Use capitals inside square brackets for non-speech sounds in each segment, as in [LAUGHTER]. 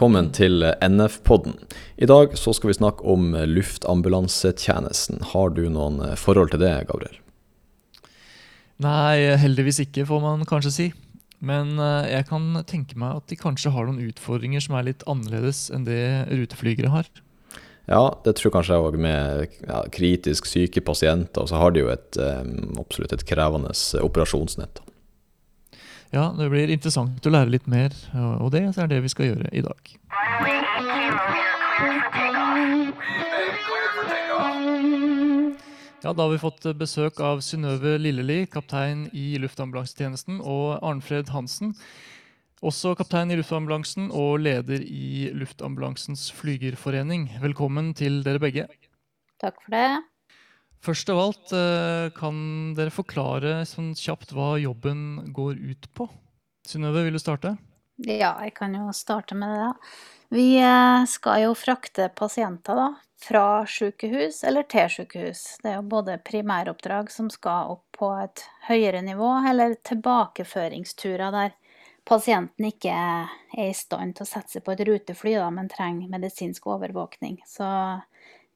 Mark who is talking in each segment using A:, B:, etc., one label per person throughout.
A: Velkommen til NF-podden. I dag så skal vi snakke om luftambulansetjenesten. Har du noen forhold til det, Gabriel?
B: Nei, heldigvis ikke, får man kanskje si. Men eh, jeg kan tenke meg at de kanskje har noen utfordringer som er litt annerledes enn det ruteflygere har.
A: Ja, det tror kanskje jeg òg med ja, kritisk syke pasienter. Og så har de jo et, um, absolutt et krevende operasjonsnett.
B: Ja, det blir interessant å lære litt mer, og det er det vi skal gjøre i dag. Ja, Da har vi fått besøk av Synnøve Lilleli, kaptein i luftambulansetjenesten, og Arnfred Hansen, også kaptein i luftambulansen og leder i Luftambulansens flygerforening. Velkommen til dere begge.
C: Takk for det.
B: Først av alt, eh, kan dere forklare sånn kjapt hva jobben går ut på? Synnøve, vil du starte?
C: Ja, jeg kan jo starte med det. Vi eh, skal jo frakte pasienter da, fra sykehus eller til sykehus. Det er jo både primæroppdrag som skal opp på et høyere nivå, eller tilbakeføringsturer der pasienten ikke er i stand til å sette seg på et rutefly, da, men trenger medisinsk overvåkning. Så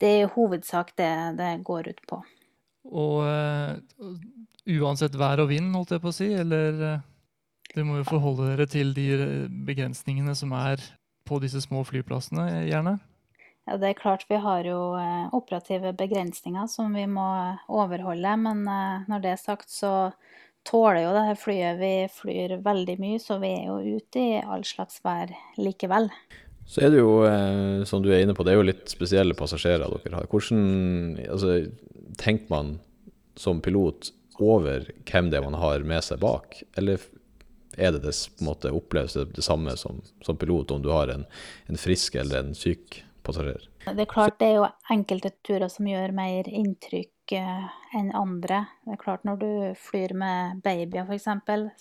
C: det er i hovedsak det det går ut på.
B: Og uh, uansett vær og vind, holdt jeg på å si, eller uh, dere må jo forholde dere til de begrensningene som er på disse små flyplassene, gjerne?
C: Ja, det er klart vi har jo uh, operative begrensninger som vi må overholde, men når det er sagt, så tåler jo dette flyet. Vi flyr veldig mye, så vi er jo ute i all slags vær likevel.
A: Så er det jo, eh, som du er inne på, det er jo litt spesielle passasjerer dere har. Hvordan altså, tenker man som pilot over hvem det er man har med seg bak? Eller er det, det på en måte, oppleves det, det samme som, som, pilot om du har en, en, frisk eller en syk passasjer?
C: Det er klart det er jo enkelte turer som gjør mer inntrykk eh, enn andre. Det er klart når du flyr med babyer f.eks.,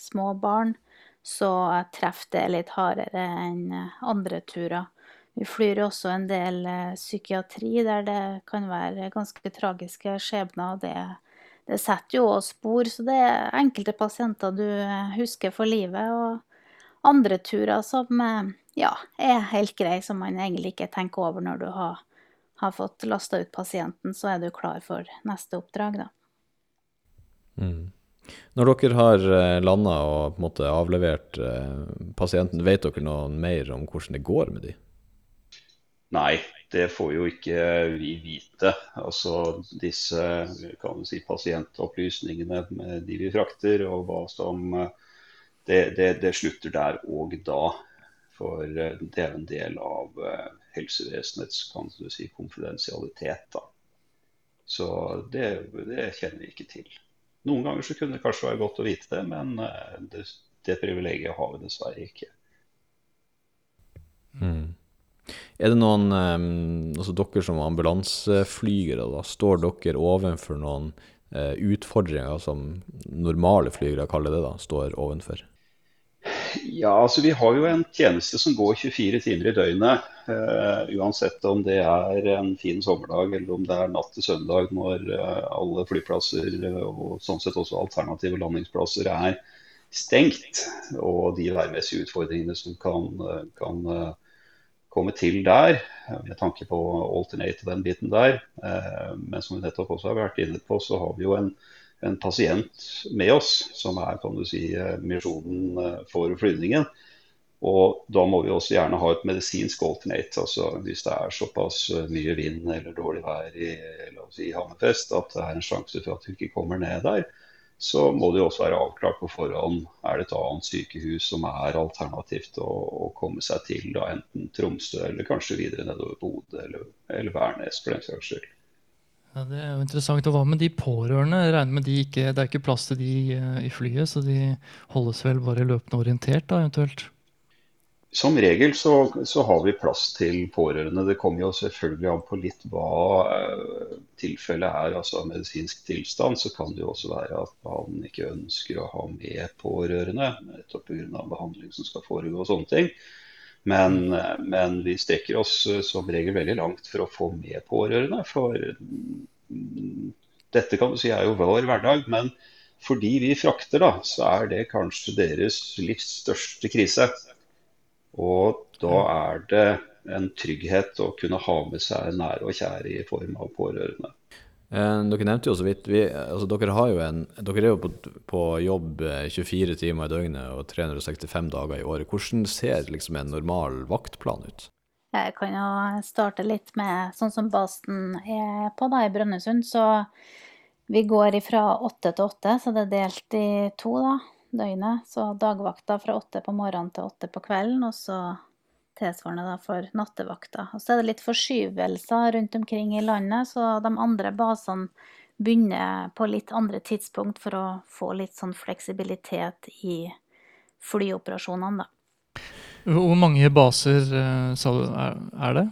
C: små barn, så treffer det litt hardere enn eh, andre turer. Vi flyr også en del eh, psykiatri der det kan være ganske tragiske skjebner. det, det setter jo også spor, så det er enkelte pasienter du eh, husker for livet. Og andre turer som ja, er helt greie, som man egentlig ikke tenker over når du har, har fått lasta ut pasienten, så er du klar for neste oppdrag, da.
A: Mm. Når dere har eh, landa og på en måte avlevert eh, pasienten, vet dere noe mer om hvordan det går med de?
D: Nei, det får jo ikke vi vite. Altså disse si, pasientopplysningene med de vi frakter, og hva som det, det, det slutter der og da. For eh, det er en del av helsevesenets kan du si, konfidensialitet. Da. Så det, det kjenner vi ikke til. Noen ganger så kunne det kanskje være godt å vite det, men eh, det, det privilegiet har vi dessverre ikke.
A: Mm. Er det noen um, altså Dere som ambulanseflygere, da, står dere overfor noen uh, utfordringer som normale flygere, kaller det da, står overfor?
D: Ja, altså Vi har jo en tjeneste som går 24 timer i døgnet. Uh, uansett om det er en fin sommerdag eller om det er natt til søndag når uh, alle flyplasser uh, og sånn sett også alternative landingsplasser er stengt. Og de værmessige utfordringene som kan, kan komme til der, med tanke på alternate og den biten der. men som vi nettopp også har vært inne på, så har vi jo en en pasient med oss, som er kan du si, eh, misjonen eh, for flyvningen. Og da må vi også gjerne ha et medisinsk alternate. altså Hvis det er såpass eh, mye vind eller dårlig vær i si, Hammerfest at det er en sjanse for at du ikke kommer ned der, så må det også være avklart på forhånd er det et annet sykehus som er alternativt å, å komme seg til, da enten Tromsø eller kanskje videre nedover Bodø eller, eller Værnes for den saks skyld.
B: Ja, Det er jo interessant. Og hva med de pårørende? Jeg regner med de ikke, Det er ikke plass til de eh, i flyet, så de holdes vel bare løpende orientert, da, eventuelt?
D: Som regel så, så, har vi plass til pårørende. Det kommer jo selvfølgelig an på litt hva uh, tilfellet er. altså Medisinsk tilstand så kan det jo også være at man ikke ønsker å ha med pårørende. Nettopp pga. behandling som skal foregå og sånne ting. Men, men, vi strekker oss eh, som regel veldig langt for å få med pårørende. For mm, dette kan du si er jo vår hverdag, men fordi vi frakter, da, så er det kanskje deres livs største krise. Og da er det en trygghet å kunne ha med seg nære og kjære i form av pårørende.
A: Eh, dere nevnte jo så vidt vi, altså dere, en, dere er jo på, på, jobb 24 timer i døgnet og 365 dager i året. Hvordan ser liksom en normal vaktplan ut?
C: Jeg kan jo starte litt med sånn som basen er på da, i Brønnøysund. Så vi går fra åtte til åtte, så det er delt i to da, døgnet. Så dagvakta fra åtte på morgenen til åtte på kvelden, og så tilsvarende da for nattevakta. Og så er det litt forskyvelser rundt omkring i landet, så de andre basene begynner på litt andre tidspunkt for å få litt sånn fleksibilitet i flyoperasjonene, da.
B: Hvor mange baser eh, er det?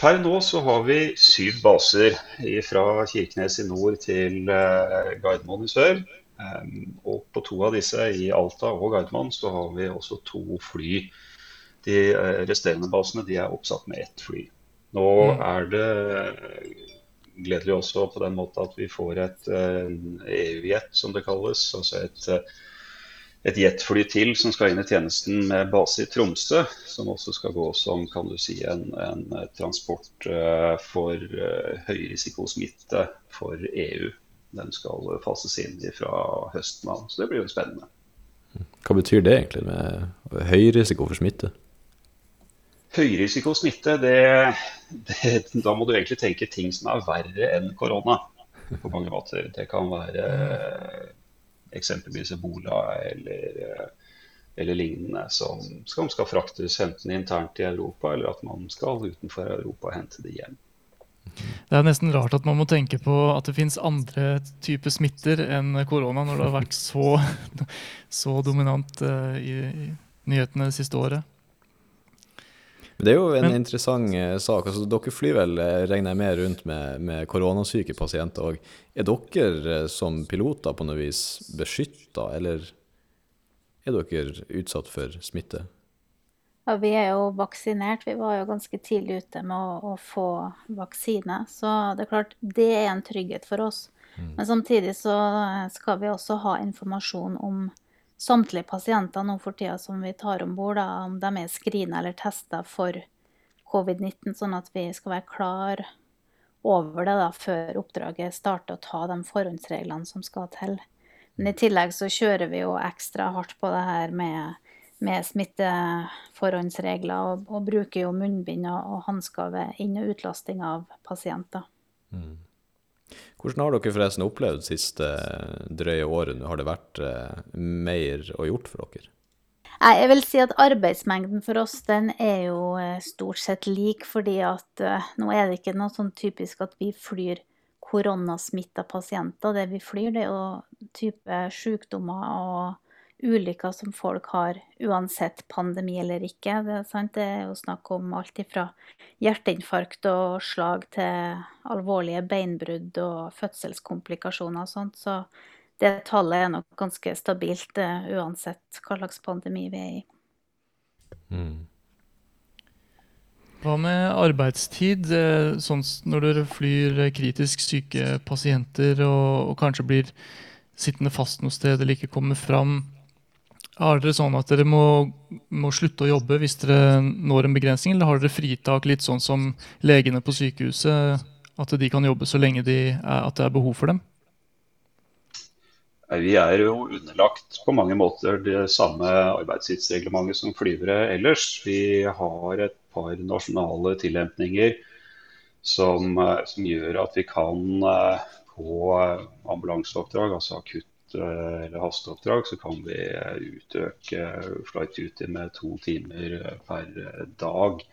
D: Per nå så har vi syv baser fra Kirkenes i nord til eh, Gardermoen i sør. Og på to av disse, i Alta og Gardermoen, så har vi også to fly. De eh, resterende basene de er oppsatt med ett fly. Nå mm. er det gledelig også på den måten at vi får et EU-jet, e som det kalles. Altså et et jetfly til som skal inn i tjenesten med base i Tromsø. Som også skal gå som kan du si, en, en transport for høyrisikosmitte for EU. Den skal fases inn fra høsten av, så det blir jo spennende.
A: Hva betyr det egentlig med høy risiko for smitte?
D: Høyrisiko smitte, det, det, da må du egentlig tenke ting som er verre enn korona. på mange måter. Det kan være eksempelvis ebola eller, eh, eller lignende, som, skal, skal fraktes enten internt i Europa, eller at man skal utenfor Europa og hente det hjem.
B: Det er nesten rart at man må tenke på at det finnes andre typer smitter enn korona, når det har vært så, [LAUGHS] så dominant uh, i, i, nyhetene det siste året.
A: Det er jo en Men, interessant uh, sak. Altså, dere flyr vel, regner jeg med, rundt med, med koronasyke pasienter. òg. er dere uh, som piloter på noe vis beskytta, eller er dere utsatt for smitte?
C: Ja, vi er jo vaksinert. Vi var jo ganske tidlig ute med å, å få vaksine. Så det er klart, det er en trygghet for oss. Mm. Men samtidig så skal vi også ha informasjon om samtlige pasienter nå for tida som vi tar om bord, om de er screena eller testa for covid-19, sånn at vi skal være klar over det da, før oppdraget starter, og ta de forhåndsreglene som skal til. Men i tillegg så kjører vi jo ekstra hardt på det her med, med smitteforhåndsregler, og, og, bruker jo munnbind og, og hansker ved inn- og utlasting av pasienter. Mm.
A: Hvordan har dere forresten opplevd siste drøye året? Har det vært eh, mer å gjort for dere?
C: Jeg vil si at arbeidsmengden for oss den er jo eh, stort sett lik, fordi at nå er det ikke noe sånn typisk at vi flyr koronasmitta pasienter. Det vi flyr, det er jo type sykdommer og ulykker som folk har, uansett pandemi eller ikke. Det er, det er jo snakk om alt fra hjerteinfarkt og slag til alvorlige beinbrudd og fødselskomplikasjoner og sånt. Så det tallet er nok ganske stabilt uh, uansett hva slags pandemi vi er i. Mm.
B: Hva med arbeidstid? Eh, sånn når dere flyr kritisk syke pasienter og, og kanskje blir sittende fast noe sted eller ikke kommer fram. Har dere sånn at dere må, må, slutte å jobbe hvis dere når en begrensning, eller har dere fritak litt sånn som legene på sykehuset, at de kan jobbe så lenge de er, at det er behov for dem?
D: Vi er jo underlagt på mange måter det samme arbeidstidsreglementet som flyvere ellers. Vi har et par nasjonale tillempninger som, som gjør at vi kan eh, på ambulanseoppdrag, altså akutt Eh, eller hasteoppdrag, så kan vi utøke utöke flight duty med to timer eh, per dag.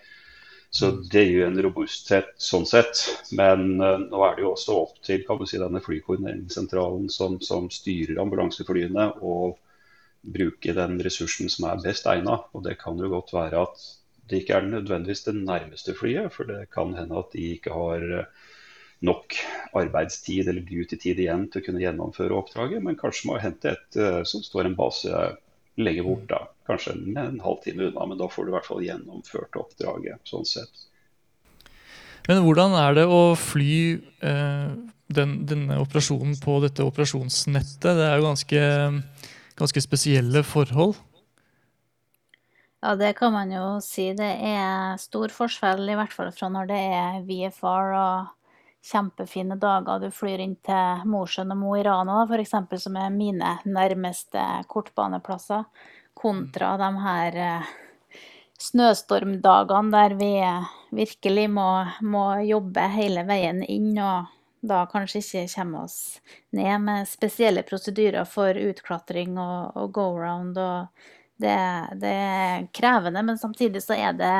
D: Så mm. det jo en robusthet sånn sett. Men nå er det jo også opp til kan du si, denne flykoordineringssentralen som, som styrer ambulanseflyene, å bruke den ressursen som er best egnet. Og det kan jo godt være at det ikke er nødvendigvis det nærmeste flyet, for det kan hende at de ikke har nok arbeidstid eller duty-tid igjen til å kunne gjennomføre oppdraget, men kanskje må hente et uh, som står en base lenger bort, da. kanskje en, en halvtime unna, men da får du i hvert fall gjennomført oppdraget. sånn sett.
B: Men hvordan er det å fly eh, den, denne operasjonen på dette operasjonsnettet. Det er jo ganske, ganske spesielle forhold.
C: Ja, det kan man jo si. Det er stor forskjell, i hvert fall fra når det er VFR og kjempefine dager. Du flyr inn til Mosjøen og Mo i Rana, f.eks., som er mine nærmeste kortbaneplasser, kontra de her eh, snøstormdagene der vi virkelig må, må jobbe hele veien inn. og da kanskje ikke kommer oss ned med spesielle prosedyrer for utklatring og, og go-around. og det, det, er krevende, men samtidig så er det,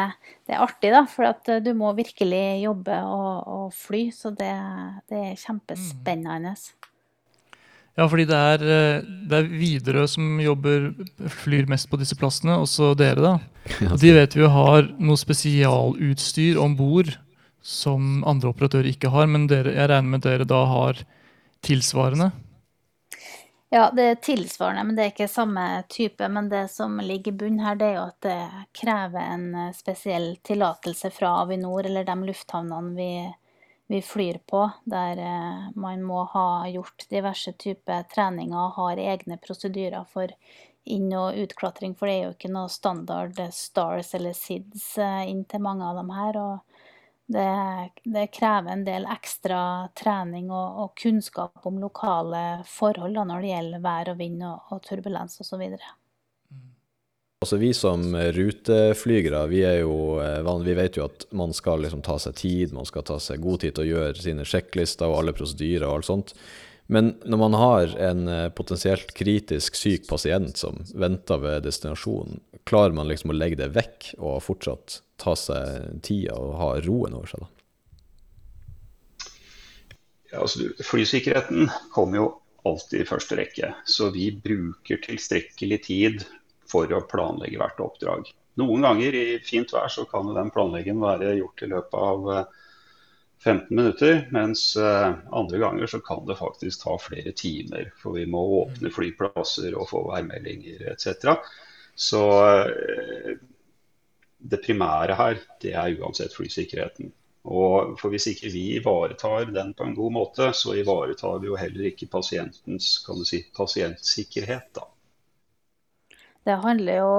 C: det er artig, da. For at du må virkelig jobbe og, og fly. Så det, det, er kjempespennende.
B: Ja, fordi det er, det er Widerøe som jobber, flyr mest på disse plassene, også dere, da. [LAUGHS] De vet vi har noe spesialutstyr om bord som andre operatører ikke har. Men dere, jeg regner med dere da har tilsvarende?
C: Ja, det er tilsvarende, men det er ikke samme type. Men det som ligger i bunnen her, det er jo at det krever en eh, spesiell tillatelse fra Avinor eller de lufthavnene vi, vi flyr på, der eh, man må ha gjort diverse typer treninger og har egne prosedyrer for inn- og utklatring. For det er jo ikke noe standard stars eller SIDS eh, inn til mange av dem her. og det, det, krever en del ekstra trening og, og kunnskap om lokale forhold da, når det gjelder vær og vind og, og turbulens osv.
A: Altså Vi som ruteflygere vi, jo, eh, vi vet jo at man skal liksom ta seg tid, man skal ta seg god tid til å gjøre sine sjekklister og alle prosedyrer og alt sånt. Men når man har en eh, potensielt kritisk syk pasient som venter ved destinasjonen, klarer man liksom å legge det vekk og fortsatt ta seg tida og ha roen over seg, da?
D: Ja, altså, flysikkerheten kommer jo alltid i første rekke, så vi bruker tilstrekkelig tid for å planlegge hvert oppdrag. Noen ganger i fint vær så kan den planleggingen være gjort i løpet av 15 eh, minutter, mens eh, andre ganger så kan det faktisk ta flere timer. For vi må åpne flyplasser og få værmeldinger etc. Så eh, det primære her, det er uansett flysikkerheten. Og for Hvis ikke vi ivaretar den på en god måte, så ivaretar vi jo heller ikke pasientens kan du si, pasientsikkerhet. da.
C: Det handler jo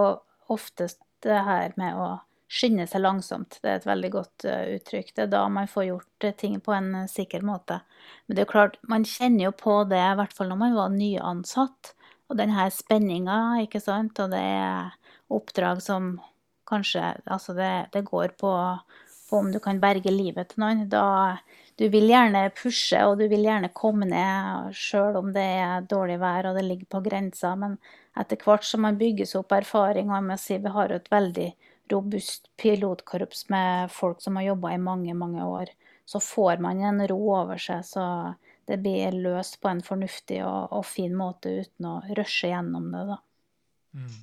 C: oftest det her med å skynde seg langsomt. Det er et veldig godt uh, uttrykk. Det er da man får gjort uh, ting på en uh, sikker måte. Men det er klart, man kjenner jo på det, i hvert fall når man var nyansatt. Og den her spenninga, ikke sant. Og det er oppdrag som kanskje Altså, det, det går på, på, om du kan berge livet til noen. Da Du vil gjerne pushe, og du vil gjerne komme ned sjøl om det er dårlig vær og det ligger på grensa, men etter hvert som man bygger seg opp erfaring, og jeg må si vi har et veldig robust pilotkorps med folk som har jobba i mange, mange år, så får man en ro over seg. så det blir løst på en fornuftig og, og fin måte uten å rushe gjennom det. da. Mm.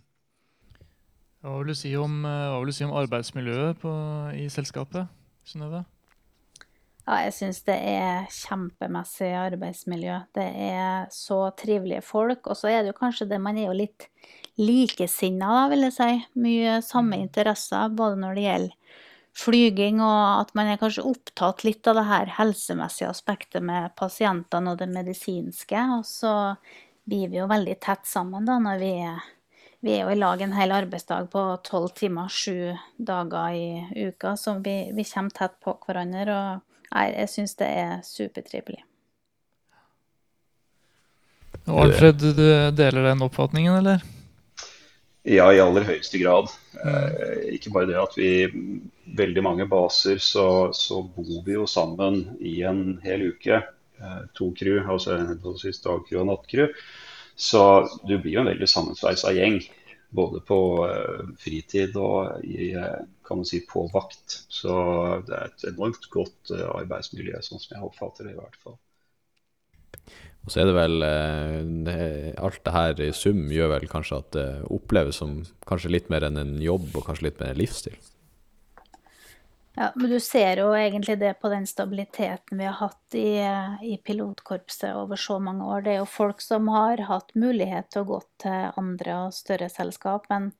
B: Hva vil du si om, eh, du si om arbeidsmiljøet på, i selskapet, Synnøve?
C: Ja, jeg syns det er kjempemessig arbeidsmiljø. Det er så trivelige folk. Og så er det jo kanskje det man er jo litt likesinna, da, vil jeg si. Mye samme mm. interesser, både når det gjelder flyging, og at man er kanskje opptatt litt av det her helsemessige aspektet med pasientene og det medisinske. Og så blir vi jo veldig tett sammen da når vi er vi er jo i lag en hel arbeidsdag på tolv timer, sju dager i uka, så vi, vi kommer tett på hverandre. Og jeg, jeg syns det er supertrivelig.
B: Og Alfred, du deler den oppfatningen, eller?
D: Ja, i aller høyeste grad. Eh, ikke bare det at vi veldig mange baser så, så, bor vi jo sammen i en hel uke. Eh, to crew, altså henholdsvis dagcrew og nattcrew. Så du blir jo en veldig sammensveisa gjeng. Både på uh, fritid og i, uh, kan man si, på vakt. Så det er et enormt godt uh, arbeidsmiljø, sånn som jeg oppfatter det i hvert fall.
A: Og så er det vel det, Alt det her i sum gjør vel kanskje at det oppleves som kanskje litt mer enn en jobb, og kanskje litt mer en livsstil?
C: Ja, men du ser jo egentlig det på den stabiliteten vi har hatt i, i, pilotkorpset over så mange år. Det er jo folk som har hatt mulighet til å gå til andre og større selskap, men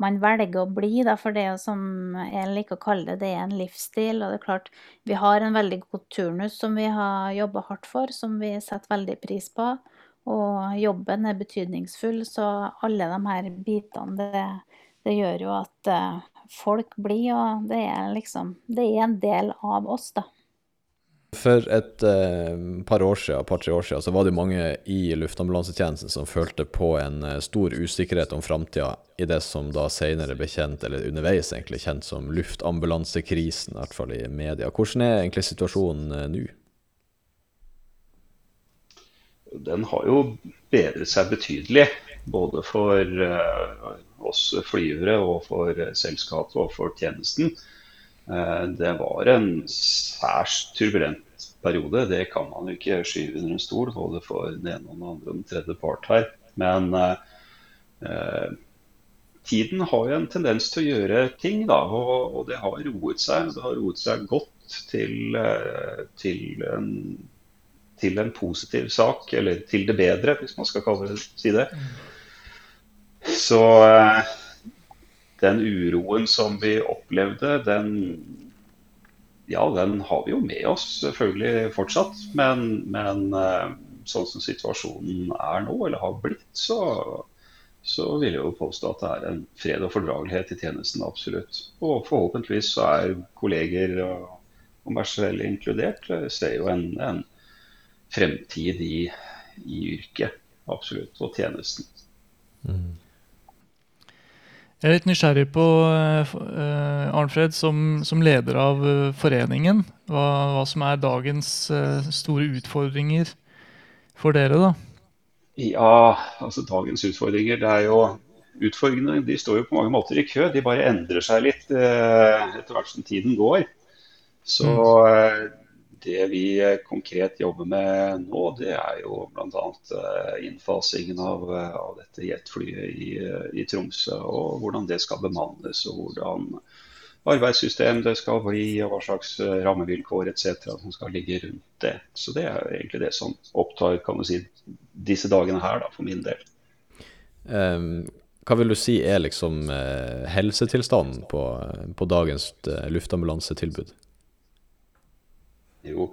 C: man velger å bli, da, for det er jo som jeg liker å kalle det, det er en livsstil. Og det er klart, vi har en veldig god turnus som vi har jobba hardt for, som vi setter veldig pris på. Og jobben er betydningsfull, så alle de her bitene, det, det gjør jo at uh, folk blir, og det er liksom Det er en del av oss, da.
A: For et eh, par år siden, par-tre år siden så var det mange i luftambulansetjenesten som følte på en eh, stor usikkerhet om framtida i det som da senere ble kjent, eller underveis egentlig kjent som luftambulansekrisen, i hvert fall i media. Hvordan er egentlig situasjonen eh, nå?
D: Den har jo bedret seg betydelig, både for uh, oss flyvere og for selskapet og for tjenesten. Eh, det var en særs turbulent periode. Det kan man jo ikke skyve under en stol, både for den ene og den andre og den tredje part her. Men eh, tiden har jo en tendens til å gjøre ting, da. Og, og det har roet seg. Det har roet seg godt til, eh, til, en, til, en, positiv sak, eller til det bedre, hvis man skal kalle det, si det. Så eh, den uroen som vi opplevde, den ja, den har vi jo med oss selvfølgelig fortsatt. Men, men eh, sånn som situasjonen er nå, eller har blitt, så, så vil jeg jo påstå at det er en fred og fordragelighet i tjenesten, absolutt. Og forhåpentligvis så er kolleger og, og selv inkludert, eh, ser jo en, en fremtid i, i, yrket, absolutt, og tjenesten. Mm.
B: Jeg er litt nysgjerrig på uh, Arnfred, som, som, leder av uh, foreningen. Hva, hva, som er dagens uh, store utfordringer for dere, da?
D: Ja, altså dagens utfordringer det er jo Utfordringene de står jo på mange måter i kø. De bare endrer seg litt etter hvert som tiden går. Så mm det vi eh, konkret jobber med nå, det er jo bl.a. Eh, innfasingen av, eh, av dette jetflyet i, i, Tromsø. Og hvordan det skal bemannes, og hvordan arbeidssystem det skal bli, og hva slags rammevilkår etc. som skal ligge rundt det. Så det er egentlig det som opptar kan du si, disse dagene her, da, for min del.
A: Um, hva vil du si er liksom helsetilstanden på, på dagens luftambulansetilbud?
D: Jo,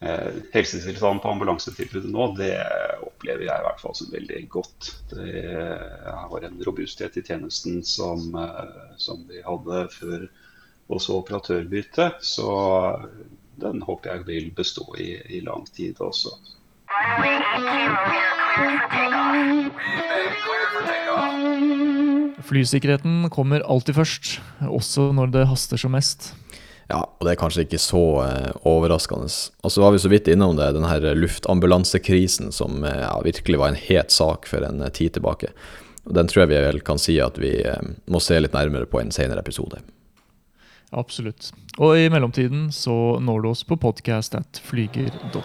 D: eh, helsetilstanden på ambulansetilbudet nå, det opplever jeg i hvert fall som veldig godt. Det har en robusthet i tjenesten som, eh, som vi hadde før også operatørbyttet. Så den håper jeg vil bestå i, i lang tid også.
B: Flysikkerheten kommer alltid først, også når det haster som mest.
A: Ja, og det er kanskje ikke så eh, overraskende. Og så var vi så vidt innom det, den her luftambulansekrisen som eh, ja, virkelig var en het sak for en eh, tid tilbake. Og Den tror jeg vi vel kan si at vi må se litt nærmere på en senere episode.
B: Absolutt. Og i mellomtiden så når du oss på podcast at flyger.no.